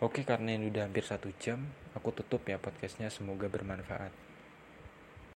oke karena ini udah hampir satu jam aku tutup ya podcastnya semoga bermanfaat